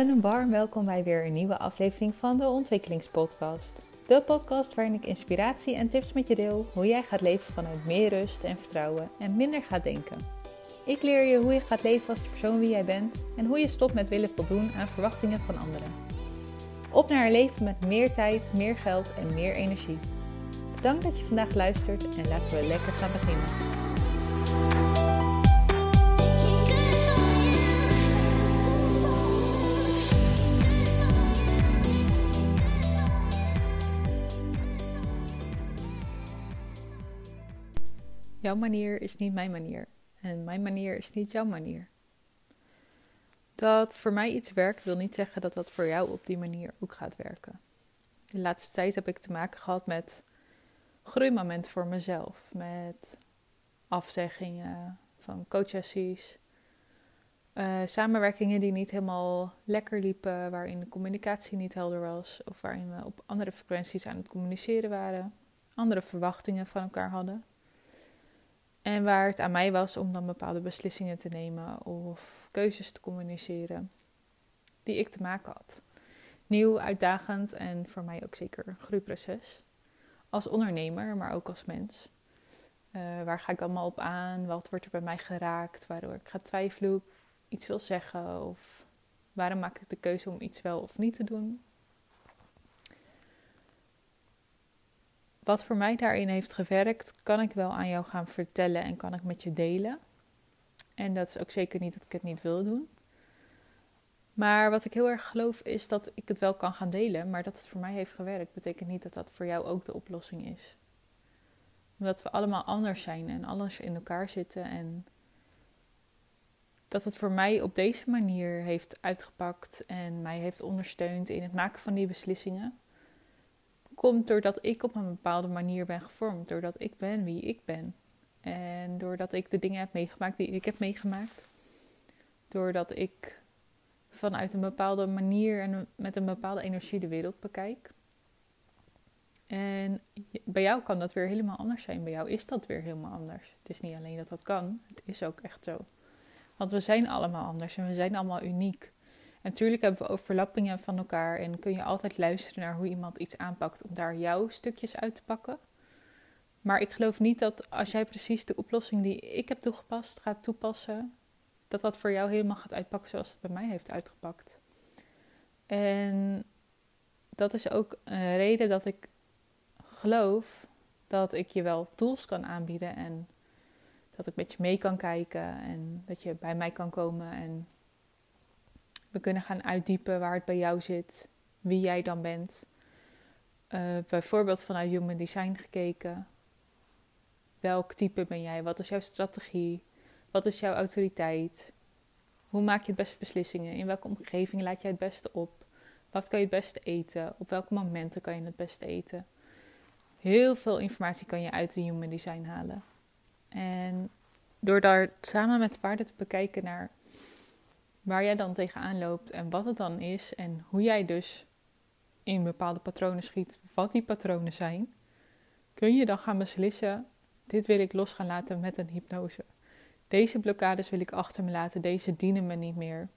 Een warm welkom bij weer een nieuwe aflevering van de Ontwikkelingspodcast. De podcast waarin ik inspiratie en tips met je deel hoe jij gaat leven vanuit meer rust en vertrouwen en minder gaat denken. Ik leer je hoe je gaat leven als de persoon wie jij bent en hoe je stopt met willen voldoen aan verwachtingen van anderen. Op naar een leven met meer tijd, meer geld en meer energie. Bedankt dat je vandaag luistert en laten we lekker gaan beginnen. Jouw manier is niet mijn manier. En mijn manier is niet jouw manier. Dat voor mij iets werkt, wil niet zeggen dat dat voor jou op die manier ook gaat werken. De laatste tijd heb ik te maken gehad met groeimomenten voor mezelf. Met afzeggingen van coachsessies. Uh, samenwerkingen die niet helemaal lekker liepen, waarin de communicatie niet helder was, of waarin we op andere frequenties aan het communiceren waren, andere verwachtingen van elkaar hadden. En waar het aan mij was om dan bepaalde beslissingen te nemen of keuzes te communiceren die ik te maken had. Nieuw, uitdagend en voor mij ook zeker een groeiproces. Als ondernemer, maar ook als mens. Uh, waar ga ik allemaal op aan? Wat wordt er bij mij geraakt? Waardoor ik ga twijfelen ik iets wil zeggen? Of waarom maak ik de keuze om iets wel of niet te doen? Wat voor mij daarin heeft gewerkt, kan ik wel aan jou gaan vertellen en kan ik met je delen. En dat is ook zeker niet dat ik het niet wil doen. Maar wat ik heel erg geloof is dat ik het wel kan gaan delen, maar dat het voor mij heeft gewerkt, betekent niet dat dat voor jou ook de oplossing is. Omdat we allemaal anders zijn en anders in elkaar zitten en dat het voor mij op deze manier heeft uitgepakt en mij heeft ondersteund in het maken van die beslissingen komt doordat ik op een bepaalde manier ben gevormd. Doordat ik ben wie ik ben. En doordat ik de dingen heb meegemaakt die ik heb meegemaakt. Doordat ik vanuit een bepaalde manier en met een bepaalde energie de wereld bekijk. En bij jou kan dat weer helemaal anders zijn. Bij jou is dat weer helemaal anders. Het is niet alleen dat dat kan, het is ook echt zo. Want we zijn allemaal anders en we zijn allemaal uniek. Natuurlijk hebben we overlappingen van elkaar en kun je altijd luisteren naar hoe iemand iets aanpakt om daar jouw stukjes uit te pakken. Maar ik geloof niet dat als jij precies de oplossing die ik heb toegepast gaat toepassen, dat dat voor jou helemaal gaat uitpakken zoals het bij mij heeft uitgepakt. En dat is ook een reden dat ik geloof dat ik je wel tools kan aanbieden en dat ik met je mee kan kijken en dat je bij mij kan komen en we kunnen gaan uitdiepen waar het bij jou zit, wie jij dan bent. Uh, bijvoorbeeld vanuit Human Design gekeken. Welk type ben jij? Wat is jouw strategie? Wat is jouw autoriteit? Hoe maak je het beste beslissingen? In welke omgeving laat jij het beste op? Wat kan je het beste eten? Op welke momenten kan je het beste eten? Heel veel informatie kan je uit de Human Design halen. En door daar samen met de paarden te bekijken naar waar jij dan tegenaan loopt en wat het dan is en hoe jij dus in bepaalde patronen schiet, wat die patronen zijn, kun je dan gaan beslissen: dit wil ik los gaan laten met een hypnose. Deze blokkades wil ik achter me laten, deze dienen me niet meer.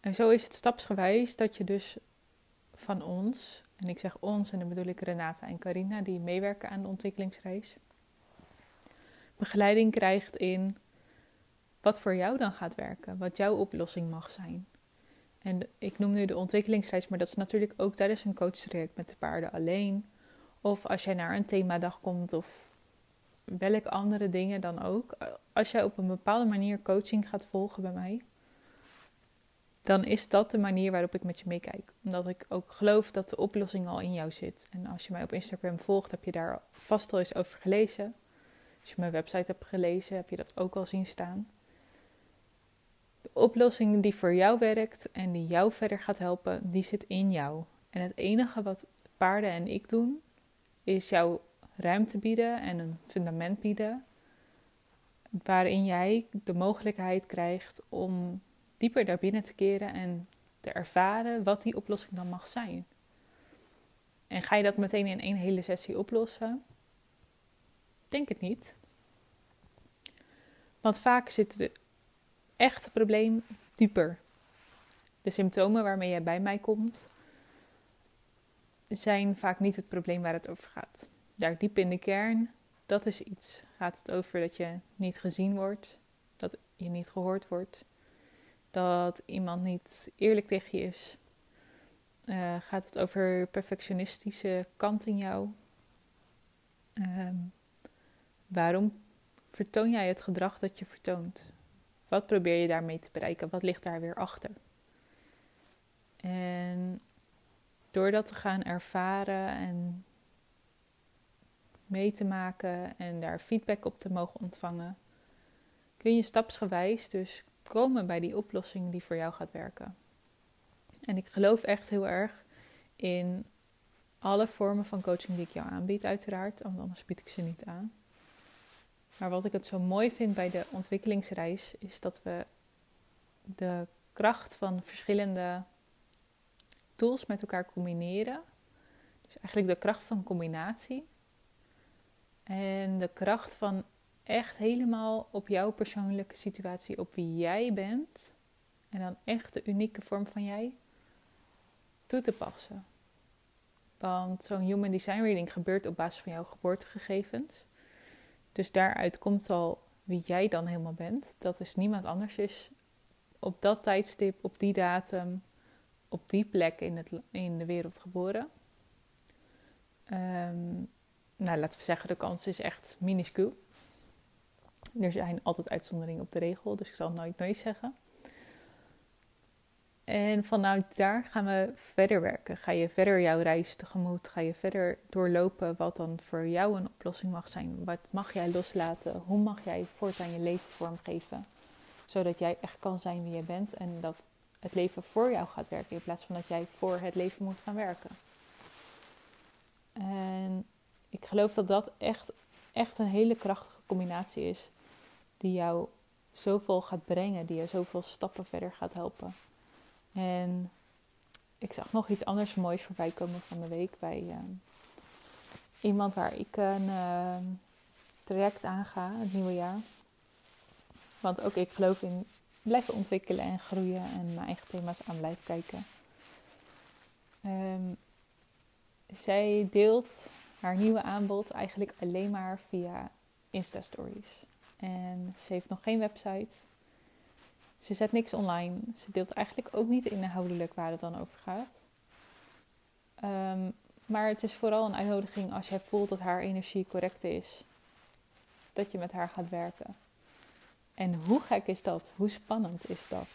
En zo is het stapsgewijs dat je dus van ons, en ik zeg ons en dan bedoel ik Renata en Carina die meewerken aan de ontwikkelingsreis, begeleiding krijgt in wat voor jou dan gaat werken, wat jouw oplossing mag zijn. En ik noem nu de ontwikkelingsreis, maar dat is natuurlijk ook tijdens een coachtraject met de paarden alleen. Of als jij naar een themadag komt of welke andere dingen dan ook. Als jij op een bepaalde manier coaching gaat volgen bij mij, dan is dat de manier waarop ik met je meekijk. Omdat ik ook geloof dat de oplossing al in jou zit. En als je mij op Instagram volgt, heb je daar vast al eens over gelezen. Als je mijn website hebt gelezen, heb je dat ook al zien staan oplossing die voor jou werkt en die jou verder gaat helpen, die zit in jou. En het enige wat paarden en ik doen, is jou ruimte bieden en een fundament bieden. Waarin jij de mogelijkheid krijgt om dieper daar binnen te keren en te ervaren wat die oplossing dan mag zijn. En ga je dat meteen in één hele sessie oplossen? Denk het niet. Want vaak zit de echte probleem dieper. De symptomen waarmee jij bij mij komt, zijn vaak niet het probleem waar het over gaat. Daar diep in de kern, dat is iets. Gaat het over dat je niet gezien wordt, dat je niet gehoord wordt, dat iemand niet eerlijk tegen je is? Uh, gaat het over perfectionistische kant in jou? Uh, waarom vertoon jij het gedrag dat je vertoont? Wat probeer je daarmee te bereiken? Wat ligt daar weer achter? En door dat te gaan ervaren en mee te maken en daar feedback op te mogen ontvangen, kun je stapsgewijs dus komen bij die oplossing die voor jou gaat werken. En ik geloof echt heel erg in alle vormen van coaching die ik jou aanbied, uiteraard, want anders bied ik ze niet aan. Maar wat ik het zo mooi vind bij de ontwikkelingsreis is dat we de kracht van verschillende tools met elkaar combineren. Dus eigenlijk de kracht van combinatie. En de kracht van echt helemaal op jouw persoonlijke situatie, op wie jij bent. En dan echt de unieke vorm van jij toe te passen. Want zo'n human design reading gebeurt op basis van jouw geboortegegevens. Dus daaruit komt al wie jij dan helemaal bent. Dat is niemand anders is op dat tijdstip, op die datum, op die plek in, het, in de wereld geboren. Um, nou, laten we zeggen, de kans is echt minuscuul. Er zijn altijd uitzonderingen op de regel, dus ik zal nooit nooit zeggen. En vanuit daar gaan we verder werken. Ga je verder jouw reis tegemoet? Ga je verder doorlopen wat dan voor jou een oplossing mag zijn? Wat mag jij loslaten? Hoe mag jij voortaan je leven vormgeven? Zodat jij echt kan zijn wie je bent en dat het leven voor jou gaat werken in plaats van dat jij voor het leven moet gaan werken. En ik geloof dat dat echt, echt een hele krachtige combinatie is die jou zoveel gaat brengen, die je zoveel stappen verder gaat helpen. En ik zag nog iets anders moois voorbij komen van de week bij uh, iemand waar ik een uh, traject aan ga, het nieuwe jaar. Want ook ik geloof in blijven ontwikkelen en groeien en mijn eigen thema's aan blijven kijken. Um, zij deelt haar nieuwe aanbod eigenlijk alleen maar via Insta-stories. En ze heeft nog geen website. Ze zet niks online. Ze deelt eigenlijk ook niet inhoudelijk waar het dan over gaat. Um, maar het is vooral een uitnodiging als jij voelt dat haar energie correct is. Dat je met haar gaat werken. En hoe gek is dat? Hoe spannend is dat?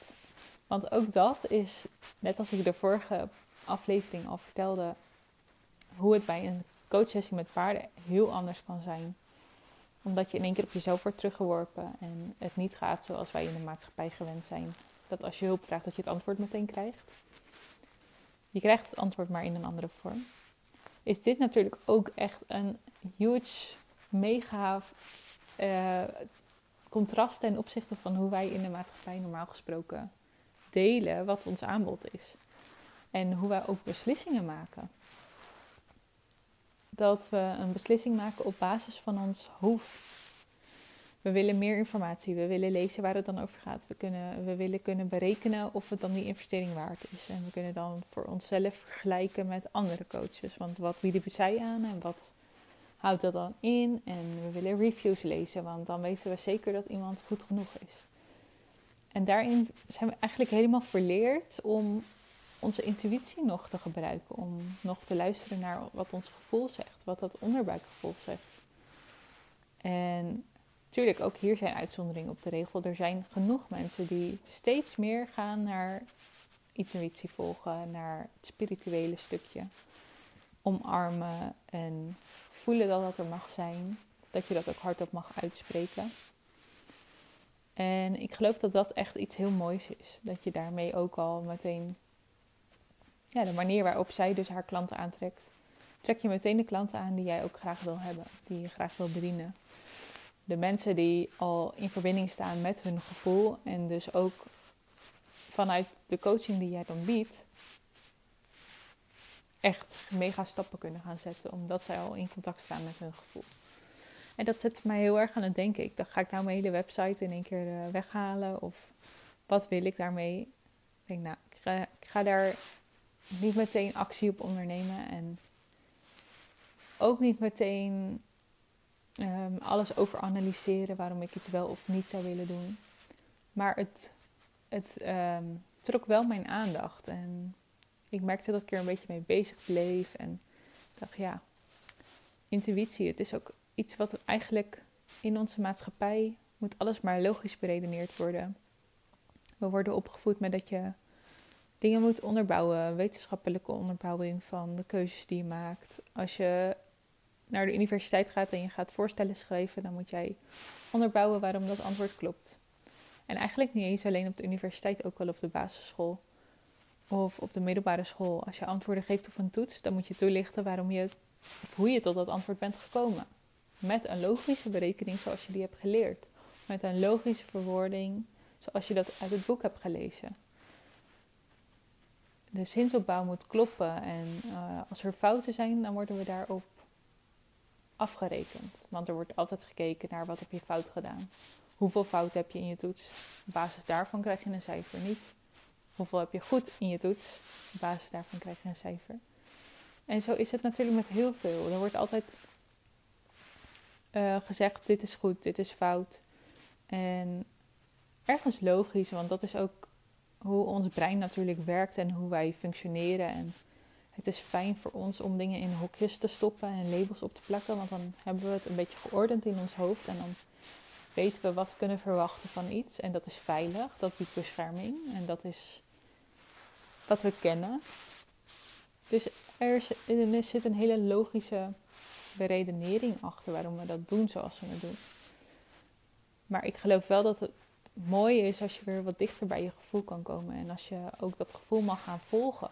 Want ook dat is, net als ik de vorige aflevering al vertelde, hoe het bij een coachsessie met paarden heel anders kan zijn omdat je in één keer op jezelf wordt teruggeworpen en het niet gaat zoals wij in de maatschappij gewend zijn. Dat als je hulp vraagt, dat je het antwoord meteen krijgt. Je krijgt het antwoord maar in een andere vorm. Is dit natuurlijk ook echt een huge, mega uh, contrast ten opzichte van hoe wij in de maatschappij normaal gesproken delen wat ons aanbod is. En hoe wij ook beslissingen maken dat we een beslissing maken op basis van ons hoofd. We willen meer informatie, we willen lezen waar het dan over gaat. We, kunnen, we willen kunnen berekenen of het dan die investering waard is. En we kunnen dan voor onszelf vergelijken met andere coaches. Want wat bieden zij aan en wat houdt dat dan in? En we willen reviews lezen, want dan weten we zeker dat iemand goed genoeg is. En daarin zijn we eigenlijk helemaal verleerd om onze intuïtie nog te gebruiken. Om nog te luisteren naar wat ons gevoel zegt, wat dat onderbuikgevoel zegt. En natuurlijk, ook hier zijn uitzonderingen op de regel. Er zijn genoeg mensen die steeds meer gaan naar intuïtie volgen, naar het spirituele stukje. Omarmen en voelen dat dat er mag zijn. Dat je dat ook hardop mag uitspreken. En ik geloof dat dat echt iets heel moois is. Dat je daarmee ook al meteen ja, de manier waarop zij dus haar klanten aantrekt, trek je meteen de klanten aan die jij ook graag wil hebben, die je graag wil bedienen. De mensen die al in verbinding staan met hun gevoel en dus ook vanuit de coaching die jij dan biedt, echt mega stappen kunnen gaan zetten, omdat zij al in contact staan met hun gevoel. En dat zet mij heel erg aan het denken. Ik dacht, ga ik nou mijn hele website in één keer eh, weghalen? Of wat wil ik daarmee? Ik denk, nou, ik ga daar niet meteen actie op ondernemen en ook niet meteen um, alles over analyseren waarom ik iets wel of niet zou willen doen. Maar het, het um, trok wel mijn aandacht en ik merkte dat ik er een beetje mee bezig bleef en dacht ja, intuïtie, het is ook iets wat eigenlijk in onze maatschappij moet alles maar logisch beredeneerd worden. We worden opgevoed met dat je dingen moet onderbouwen, wetenschappelijke onderbouwing van de keuzes die je maakt. Als je naar de universiteit gaat en je gaat voorstellen schrijven, dan moet jij onderbouwen waarom dat antwoord klopt. En eigenlijk niet eens alleen op de universiteit, ook wel op de basisschool of op de middelbare school. Als je antwoorden geeft op een toets, dan moet je toelichten waarom je, hoe je tot dat antwoord bent gekomen. Met een logische berekening zoals je die hebt geleerd. Met een logische verwoording zoals je dat uit het boek hebt gelezen. De zinsopbouw moet kloppen en uh, als er fouten zijn, dan worden we daarop afgerekend. Want er wordt altijd gekeken naar wat heb je fout gedaan. Hoeveel fout heb je in je toets? Op basis daarvan krijg je een cijfer niet. Hoeveel heb je goed in je toets? Op basis daarvan krijg je een cijfer. En zo is het natuurlijk met heel veel. Er wordt altijd uh, gezegd: dit is goed, dit is fout. En ergens logisch, want dat is ook hoe ons brein natuurlijk werkt en hoe wij functioneren. En het is fijn voor ons om dingen in hokjes te stoppen en labels op te plakken, want dan hebben we het een beetje geordend in ons hoofd en dan weten we wat we kunnen verwachten van iets. En dat is veilig, dat biedt bescherming en dat is wat we kennen. Dus er, zit een hele logische beredenering achter waarom we dat doen zoals we het doen. Maar ik geloof wel dat het mooi is als je weer wat dichter bij je gevoel kan komen. En als je ook dat gevoel mag gaan volgen.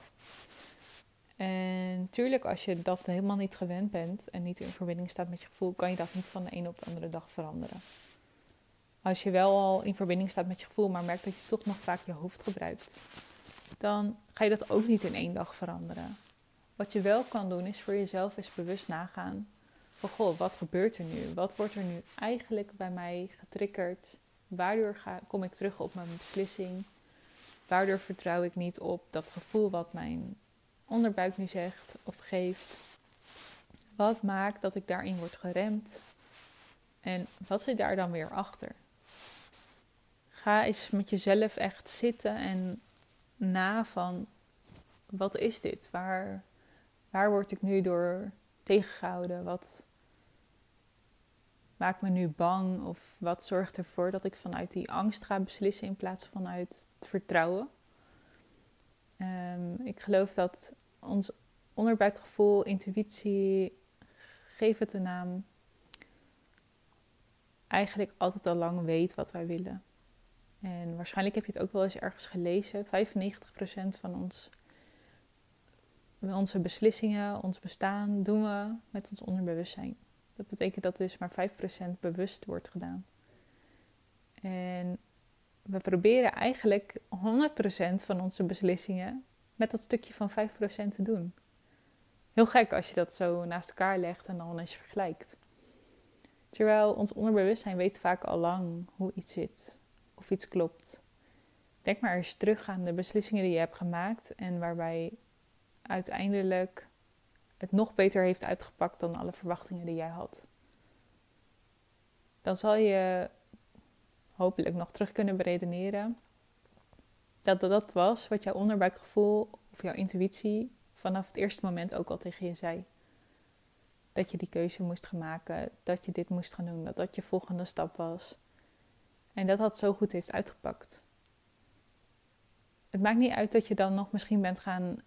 En natuurlijk, als je dat helemaal niet gewend bent en niet in verbinding staat met je gevoel, kan je dat niet van de ene op de andere dag veranderen. Als je wel al in verbinding staat met je gevoel, maar merkt dat je toch nog vaak je hoofd gebruikt, dan ga je dat ook niet in één dag veranderen. Wat je wel kan doen, is voor jezelf eens bewust nagaan van goh, wat gebeurt er nu? Wat wordt er nu eigenlijk bij mij getriggerd? Waardoor ga, kom ik terug op mijn beslissing? Waardoor vertrouw ik niet op dat gevoel wat mijn onderbuik nu zegt of geeft? Wat maakt dat ik daarin word geremd? En wat zit daar dan weer achter? Ga eens met jezelf echt zitten en na van wat is dit? Waar, waar word ik nu door tegengehouden? Wat, maakt me nu bang? Of wat zorgt ervoor dat ik vanuit die angst ga beslissen in plaats van vanuit het vertrouwen? Um, ik geloof dat ons onderbuikgevoel, intuïtie, geef het een naam, eigenlijk altijd al lang weet wat wij willen. En waarschijnlijk heb je het ook wel eens ergens gelezen. 95% van ons, onze beslissingen, ons bestaan, doen we met ons onderbewustzijn. Dat betekent dat dus maar 5% bewust wordt gedaan. En we proberen eigenlijk 100% van onze beslissingen met dat stukje van 5% te doen. Heel gek als je dat zo naast elkaar legt en dan eens vergelijkt. Terwijl ons onderbewustzijn weet vaak al lang hoe iets zit of iets klopt. Denk maar eens terug aan de beslissingen die je hebt gemaakt en waarbij uiteindelijk het nog beter heeft uitgepakt dan alle verwachtingen die jij had. Dan zal je hopelijk nog terug kunnen beredeneren dat dat was wat jouw onderbuikgevoel of jouw intuïtie vanaf het eerste moment ook al tegen je zei. Dat je die keuze moest gaan maken, dat je dit moest gaan doen, dat dat je volgende stap was. En dat dat zo goed heeft uitgepakt. Het maakt niet uit dat je dan nog misschien bent gaan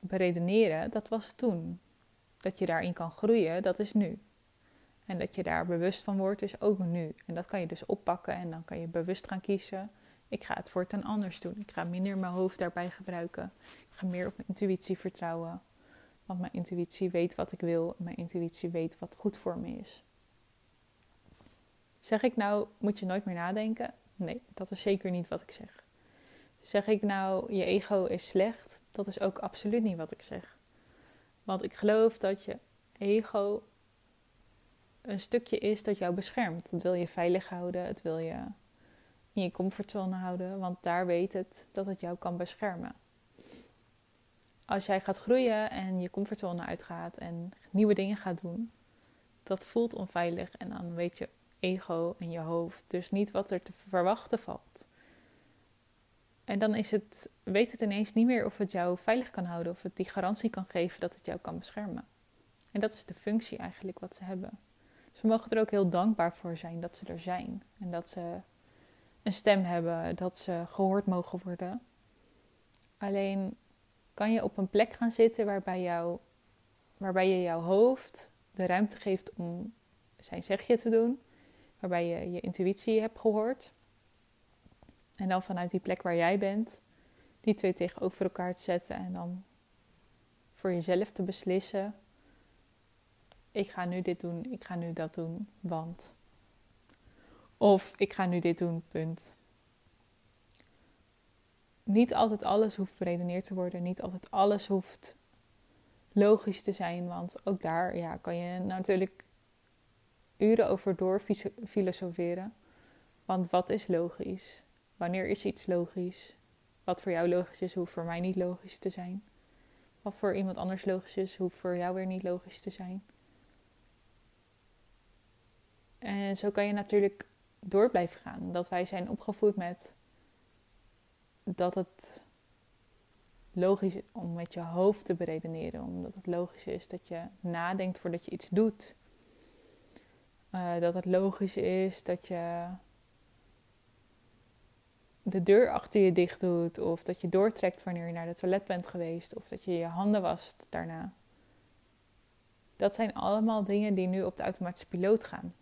beredeneren, dat was toen. Dat je daarin kan groeien, dat is nu. En dat je daar bewust van wordt, is ook nu. En dat kan je dus oppakken en dan kan je bewust gaan kiezen. Ik ga het voortaan anders doen. Ik ga minder mijn hoofd daarbij gebruiken. Ik ga meer op mijn intuïtie vertrouwen. Want mijn intuïtie weet wat ik wil. Mijn intuïtie weet wat goed voor me is. Zeg ik nou, moet je nooit meer nadenken? Nee, dat is zeker niet wat ik zeg. Zeg ik nou, je ego is slecht? Dat is ook absoluut niet wat ik zeg. Want ik geloof dat je ego een stukje is dat jou beschermt. Het wil je veilig houden, het wil je in je comfortzone houden, want daar weet het dat het jou kan beschermen. als jij gaat groeien en je comfortzone uitgaat en nieuwe dingen gaat doen, dat voelt onveilig. En dan weet je ego en je hoofd dus niet wat er te verwachten valt. En dan is het, weet het ineens niet meer of het jou veilig kan houden, of het die garantie kan geven dat het jou kan beschermen. En dat is de functie eigenlijk wat ze hebben. Dus we mogen er ook heel dankbaar voor zijn dat ze er zijn. En dat ze een stem hebben, dat ze gehoord mogen worden. Alleen kan je op een plek gaan zitten waarbij, jou, waarbij je jouw hoofd de ruimte geeft om zijn zegje te doen, waarbij je je intuïtie hebt gehoord. En dan vanuit die plek waar jij bent, die twee tegenover elkaar te zetten en dan voor jezelf te beslissen: ik ga nu dit doen, ik ga nu dat doen, want. Of ik ga nu dit doen, punt. Niet altijd alles hoeft beredeneerd te worden, niet altijd alles hoeft logisch te zijn, want ook daar ja, kan je natuurlijk uren over door filosoferen. Want wat is logisch? Wanneer is iets logisch? Wat voor jou logisch is, hoeft voor mij niet logisch te zijn. Wat voor iemand anders logisch is, hoeft voor jou weer niet logisch te zijn. En zo kan je natuurlijk door blijven gaan. Dat wij zijn opgevoed met dat het logisch is om met je hoofd te beredeneren. Omdat het logisch is dat je nadenkt voordat je iets doet. Uh, dat het logisch is dat je de deur achter je dicht doet. Of dat je doortrekt wanneer je naar de toilet bent geweest. Of dat je je handen wast daarna. Dat zijn allemaal dingen die nu op de automatische piloot gaan.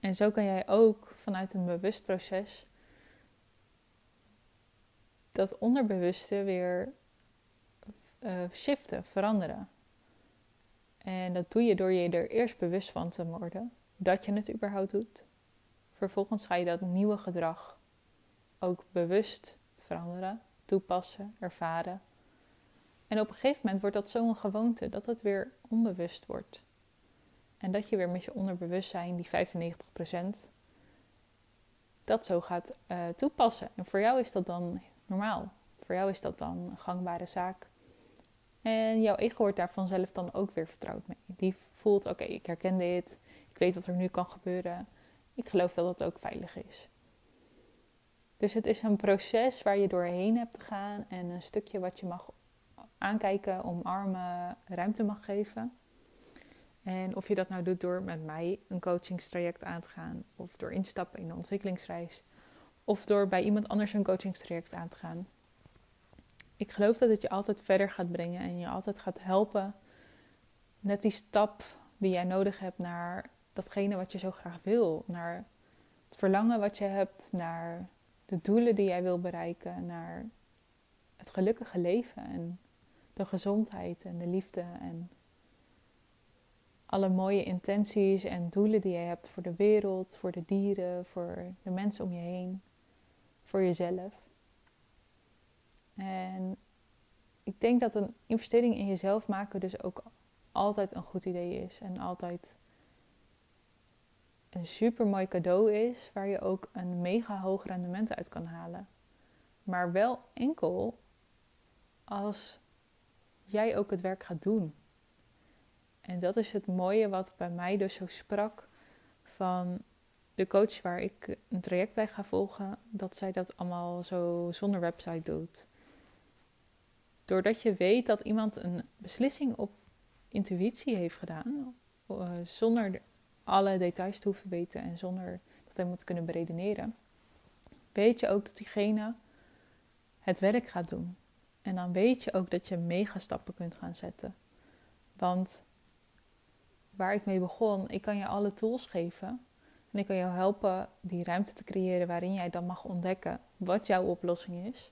En zo kan jij ook vanuit een bewust proces dat onderbewuste weer uh, shiften, veranderen. En dat doe je door je er eerst bewust van te worden dat je het überhaupt doet. Vervolgens ga je dat nieuwe gedrag ook bewust veranderen, toepassen, ervaren. En op een gegeven moment wordt dat zo'n gewoonte dat het weer onbewust wordt. En dat je weer met je onderbewustzijn, die 95%, dat zo gaat uh, toepassen. En voor jou is dat dan normaal. Voor jou is dat dan een gangbare zaak. En jouw ego wordt daar vanzelf dan ook weer vertrouwd mee. Die voelt, oké, ik herken dit. Ik weet wat er nu kan gebeuren. Ik geloof dat het ook veilig is. Dus het is een proces waar je doorheen hebt te gaan en een stukje wat je mag aankijken, omarmen, ruimte mag geven. En of je dat nou doet door met mij een coachingstraject aan te gaan, of door instappen in de ontwikkelingsreis, of door bij iemand anders een coachingstraject aan te gaan. Ik geloof dat het je altijd verder gaat brengen en je altijd gaat helpen. Net die stap die jij nodig hebt naar datgene wat je zo graag wil. Naar het verlangen wat je hebt, naar de doelen die jij wil bereiken, naar het gelukkige leven en de gezondheid en de liefde en alle mooie intenties en doelen die jij hebt voor de wereld, voor de dieren, voor de mensen om je heen, voor jezelf. En ik denk dat een investering in jezelf maken dus ook altijd een goed idee is en altijd een super mooi cadeau is waar je ook een mega hoog rendement uit kan halen. Maar wel enkel als jij ook het werk gaat doen. En dat is het mooie wat bij mij dus zo sprak van de coach waar ik een traject bij ga volgen, dat zij dat allemaal zo zonder website doet. Doordat je weet dat iemand een beslissing op intuïtie heeft gedaan, uh, zonder alle details te hoeven weten en zonder dat helemaal te kunnen beredeneren, weet je ook dat diegene het werk gaat doen. En dan weet je ook dat je mega stappen kunt gaan zetten. Want waar ik mee begon, ik kan je alle tools geven. En ik kan jou helpen die ruimte te creëren waarin jij dan mag ontdekken wat jouw oplossing is.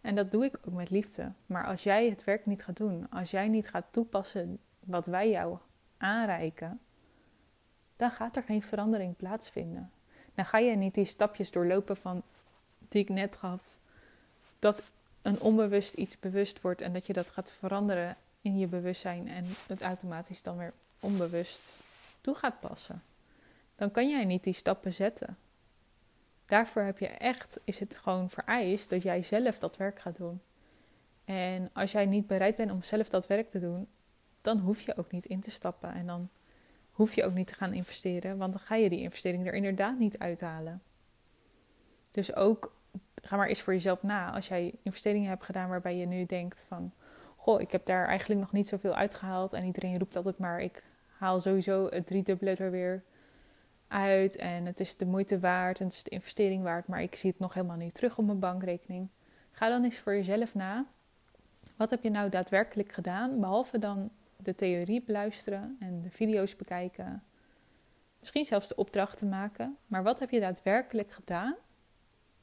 En dat doe ik ook met liefde. Maar als jij het werk niet gaat doen, als jij niet gaat toepassen wat wij jou aanreiken, dan gaat er geen verandering plaatsvinden. Dan ga je niet die stapjes doorlopen van die ik net gaf. Dat een onbewust iets bewust wordt en dat je dat gaat veranderen in je bewustzijn en het automatisch dan weer onbewust toe gaat passen. Dan kan jij niet die stappen zetten. Daarvoor heb je echt, is het gewoon vereist dat jij zelf dat werk gaat doen. En als jij niet bereid bent om zelf dat werk te doen, dan hoef je ook niet in te stappen. En dan hoef je ook niet te gaan investeren, want dan ga je die investering er inderdaad niet uithalen. Dus ook, ga maar eens voor jezelf na. Als jij investeringen hebt gedaan waarbij je nu denkt van... Goh, ik heb daar eigenlijk nog niet zoveel uitgehaald. En iedereen roept altijd maar, ik haal sowieso het driedubbele er weer uit. En het is de moeite waard en het is de investering waard. Maar ik zie het nog helemaal niet terug op mijn bankrekening. Ga dan eens voor jezelf na. Wat heb je nou daadwerkelijk gedaan? Behalve dan de theorie beluisteren en de video's bekijken. Misschien zelfs de opdrachten maken. Maar wat heb je daadwerkelijk gedaan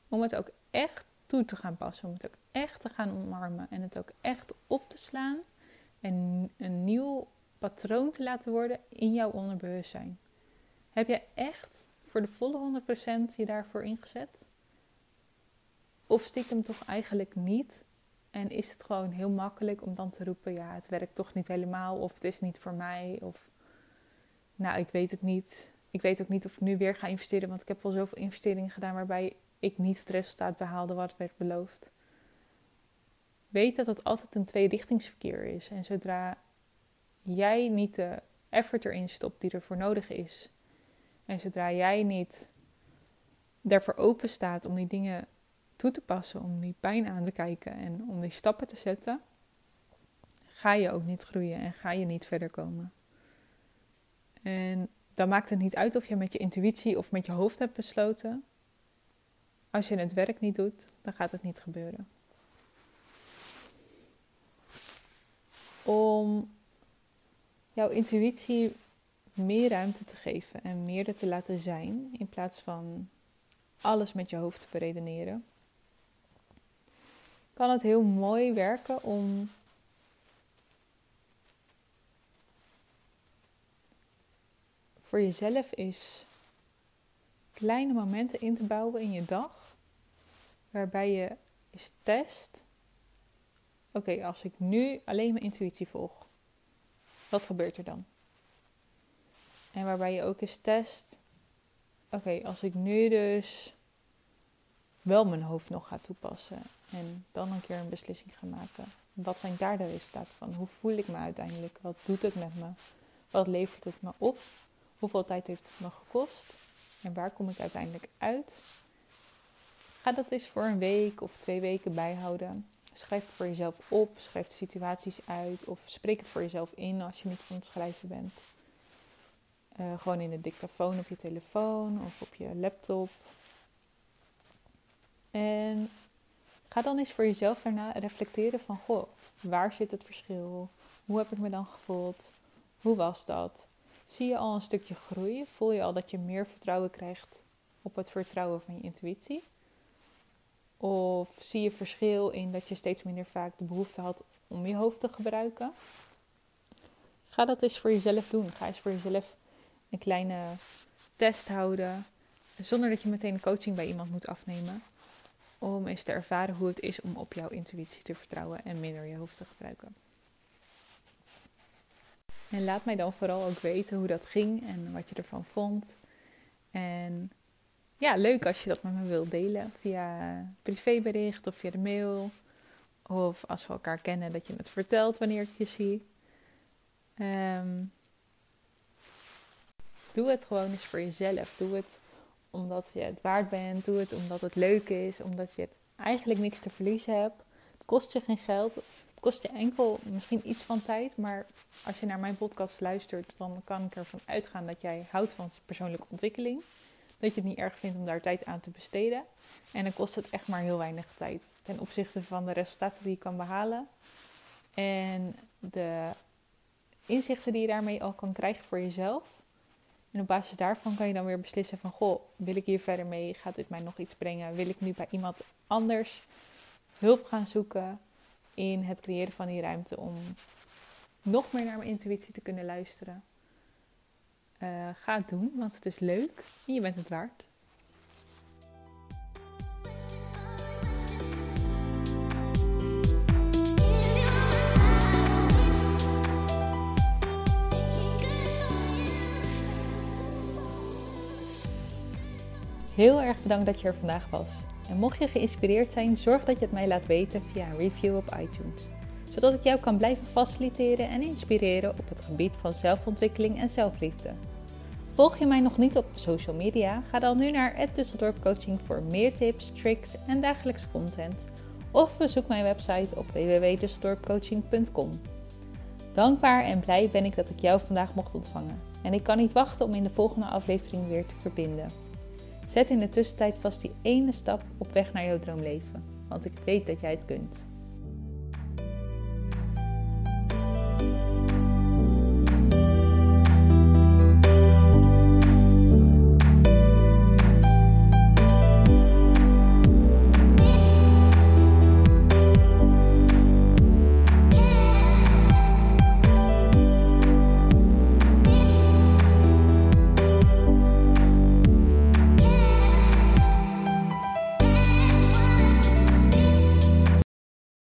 om het ook echt toe te gaan passen? Om het ook echt te gaan omarmen en het ook echt op te slaan. En een nieuw patroon te laten worden in jouw onderbewustzijn. Heb je echt voor de volle 100% je daarvoor ingezet? Of stiekem toch eigenlijk niet? En is het gewoon heel makkelijk om dan te roepen: ja, het werkt toch niet helemaal, of het is niet voor mij, of nou, ik weet het niet. Ik weet ook niet of ik nu weer ga investeren, want ik heb al zoveel investeringen gedaan waarbij ik niet het resultaat behaalde wat werd beloofd. Weet dat het altijd een tweerichtingsverkeer is. En zodra jij niet de effort erin stopt die ervoor nodig is, en zodra jij niet daarvoor open staat om die dingen toe te passen, om die pijn aan te kijken en om die stappen te zetten, ga je ook niet groeien en ga je niet verder komen. En dan maakt het niet uit of je met je intuïtie of met je hoofd hebt besloten. Als je het werk niet doet, dan gaat het niet gebeuren. Om jouw intuïtie meer ruimte te geven en meer er te laten zijn, in plaats van alles met je hoofd te beredeneren, kan het heel mooi werken om voor jezelf is kleine momenten in te bouwen in je dag, waarbij je eens test: oké, als ik nu alleen mijn intuïtie volg, wat gebeurt er dan? En waarbij je ook eens test: oké, als ik nu dus wel mijn hoofd nog ga toepassen en dan een keer een beslissing ga maken. Wat zijn daar de resultaten van? Hoe voel ik me uiteindelijk? Wat doet het met me? Wat levert het me op? Hoeveel tijd heeft het me gekost? En waar kom ik uiteindelijk uit? Ga dat eens voor een week of twee weken bijhouden. Schrijf het voor jezelf op, schrijf de situaties uit of spreek het voor jezelf in als je niet van het schrijven bent. Uh, gewoon in de dictafoon op je telefoon of op je laptop en ga dan eens voor jezelf daarna reflecteren van, goh, waar zit het verschil? Hoe heb ik me dan gevoeld? Hoe was dat? Zie je al een stukje groei? Voel je al dat je meer vertrouwen krijgt op het vertrouwen van je intuïtie? Of zie je verschil in dat je steeds minder vaak de behoefte had om je hoofd te gebruiken? Ga dat eens voor jezelf doen. Ga eens voor jezelf een kleine test houden. Zonder dat je meteen een coaching bij iemand moet afnemen om eens te ervaren hoe het is om op jouw intuïtie te vertrouwen en minder je hoofd te gebruiken. En laat mij dan vooral ook weten hoe dat ging en wat je ervan vond. En ja, leuk als je dat met me wilt delen via privébericht of via de mail. Of als we elkaar kennen, dat je het vertelt wanneer ik je zie. Um, doe het gewoon eens voor jezelf. Doe het omdat je het waard bent. Doe het omdat het leuk is. Omdat je eigenlijk niks te verliezen hebt. Het kost je geen geld. Het kost je enkel misschien iets van tijd. Maar als je naar mijn podcast luistert, dan kan ik ervan uitgaan dat jij houdt van persoonlijke ontwikkeling. Dat je het niet erg vindt om daar tijd aan te besteden. En dan kost het echt maar heel weinig tijd. Ten opzichte van de resultaten die je kan behalen. En de inzichten die je daarmee al kan krijgen voor jezelf. En op basis daarvan kan je dan weer beslissen van, goh, wil ik hier verder mee? Gaat dit mij nog iets brengen? Wil ik nu bij iemand anders hulp gaan zoeken in het creëren van die ruimte om nog meer naar mijn intuïtie te kunnen luisteren? Uh, ga het doen, want het is leuk en je bent het waard. Heel erg bedankt dat je er vandaag was. En mocht je geïnspireerd zijn, zorg dat je het mij laat weten via een review op iTunes. Zodat ik jou kan blijven faciliteren en inspireren op het gebied van zelfontwikkeling en zelfliefde. Volg je mij nog niet op social media? Ga dan nu naar Dusseldorp Coaching voor meer tips, tricks en dagelijkse content. Of bezoek mijn website op www.dusseldorpcoaching.com. Dankbaar en blij ben ik dat ik jou vandaag mocht ontvangen. En ik kan niet wachten om in de volgende aflevering weer te verbinden. Zet in de tussentijd vast die ene stap op weg naar jouw droomleven, want ik weet dat jij het kunt.